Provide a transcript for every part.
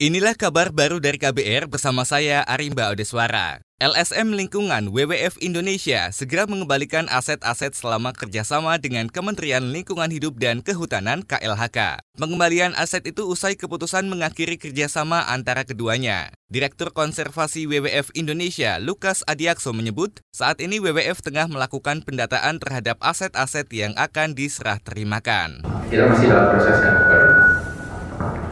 Inilah kabar baru dari KBR bersama saya Arimba Odeswara. LSM Lingkungan WWF Indonesia segera mengembalikan aset-aset selama kerjasama dengan Kementerian Lingkungan Hidup dan Kehutanan KLHK. Pengembalian aset itu usai keputusan mengakhiri kerjasama antara keduanya. Direktur Konservasi WWF Indonesia, Lukas Adiakso menyebut, saat ini WWF tengah melakukan pendataan terhadap aset-aset yang akan diserah terimakan. Kita masih dalam proses handover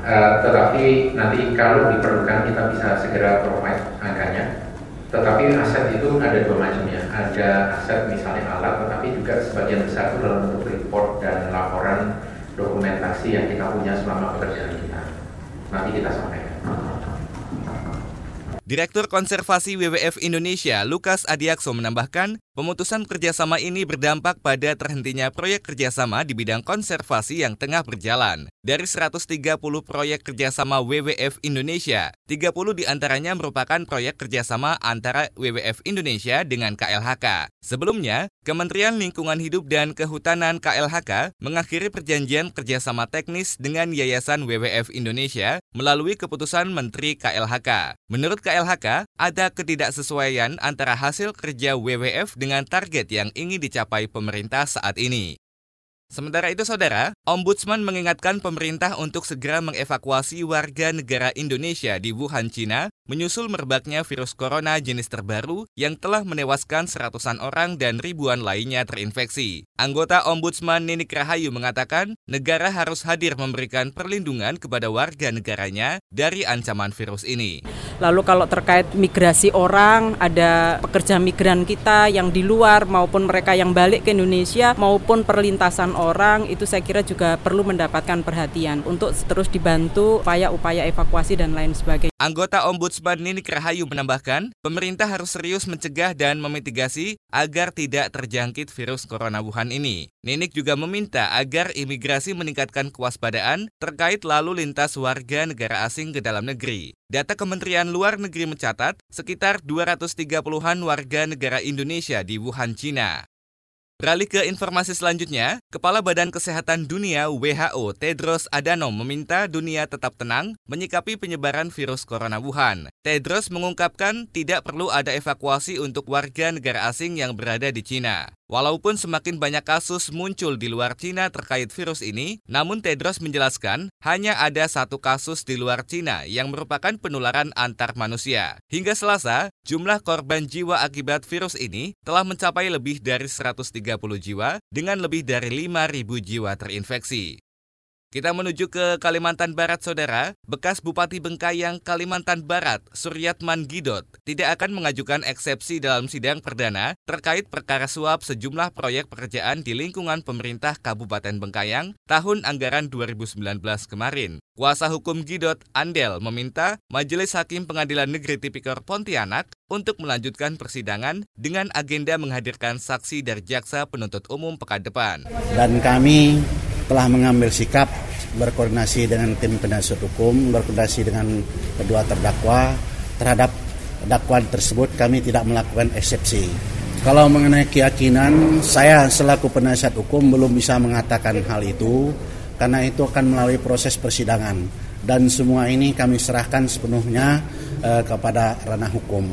Uh, tetapi nanti kalau diperlukan kita bisa segera provide angkanya. Tetapi aset itu ada dua macam ya. Ada aset misalnya alat, tetapi juga sebagian besar itu dalam bentuk report dan laporan dokumentasi yang kita punya selama pekerjaan kita. Nanti kita sampaikan. Direktur Konservasi WWF Indonesia, Lukas Adiakso menambahkan, pemutusan kerjasama ini berdampak pada terhentinya proyek kerjasama di bidang konservasi yang tengah berjalan. Dari 130 proyek kerjasama WWF Indonesia, 30 di antaranya merupakan proyek kerjasama antara WWF Indonesia dengan KLHK. Sebelumnya, Kementerian Lingkungan Hidup dan Kehutanan KLHK mengakhiri perjanjian kerjasama teknis dengan Yayasan WWF Indonesia melalui keputusan Menteri KLHK. Menurut KLHK, ada ketidaksesuaian antara hasil kerja WWF dengan target yang ingin dicapai pemerintah saat ini. Sementara itu, saudara, Ombudsman mengingatkan pemerintah untuk segera mengevakuasi warga negara Indonesia di Wuhan, Cina, menyusul merebaknya virus corona jenis terbaru yang telah menewaskan seratusan orang dan ribuan lainnya terinfeksi. Anggota Ombudsman Ninik Rahayu mengatakan, negara harus hadir memberikan perlindungan kepada warga negaranya dari ancaman virus ini. Lalu kalau terkait migrasi orang, ada pekerja migran kita yang di luar maupun mereka yang balik ke Indonesia maupun perlintasan orang itu saya kira juga perlu mendapatkan perhatian untuk terus dibantu upaya-upaya evakuasi dan lain sebagainya. Anggota Ombudsman Nini Rahayu menambahkan, pemerintah harus serius mencegah dan memitigasi agar tidak terjangkit virus corona Wuhan ini. Ninik juga meminta agar imigrasi meningkatkan kewaspadaan terkait lalu lintas warga negara asing ke dalam negeri. Data Kementerian Luar Negeri mencatat sekitar 230-an warga negara Indonesia di Wuhan, Cina. Beralih ke informasi selanjutnya, Kepala Badan Kesehatan Dunia WHO Tedros Adhanom meminta dunia tetap tenang menyikapi penyebaran virus corona Wuhan. Tedros mengungkapkan tidak perlu ada evakuasi untuk warga negara asing yang berada di Cina. Walaupun semakin banyak kasus muncul di luar Cina terkait virus ini, namun Tedros menjelaskan hanya ada satu kasus di luar Cina yang merupakan penularan antar manusia. Hingga Selasa, jumlah korban jiwa akibat virus ini telah mencapai lebih dari 130 jiwa dengan lebih dari 5.000 jiwa terinfeksi. Kita menuju ke Kalimantan Barat, Saudara. Bekas Bupati Bengkayang, Kalimantan Barat, Suryatman Gidot, tidak akan mengajukan eksepsi dalam sidang perdana terkait perkara suap sejumlah proyek pekerjaan di lingkungan pemerintah Kabupaten Bengkayang tahun anggaran 2019 kemarin. Kuasa hukum Gidot, Andel, meminta Majelis Hakim Pengadilan Negeri Tipikor Pontianak untuk melanjutkan persidangan dengan agenda menghadirkan saksi dari jaksa penuntut umum pekan depan. Dan kami telah mengambil sikap berkoordinasi dengan tim penasihat hukum, berkoordinasi dengan kedua terdakwa terhadap dakwaan tersebut kami tidak melakukan eksepsi. Kalau mengenai keyakinan, saya selaku penasihat hukum belum bisa mengatakan hal itu karena itu akan melalui proses persidangan dan semua ini kami serahkan sepenuhnya eh, kepada ranah hukum.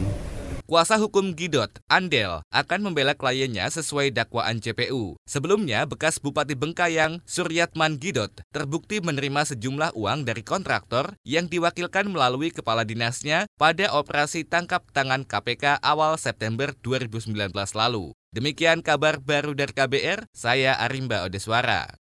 Kuasa hukum Gidot, Andel, akan membela kliennya sesuai dakwaan CPU. Sebelumnya, bekas Bupati Bengkayang, Suryatman Gidot, terbukti menerima sejumlah uang dari kontraktor yang diwakilkan melalui kepala dinasnya pada operasi tangkap tangan KPK awal September 2019 lalu. Demikian kabar baru dari KBR, saya Arimba Odeswara.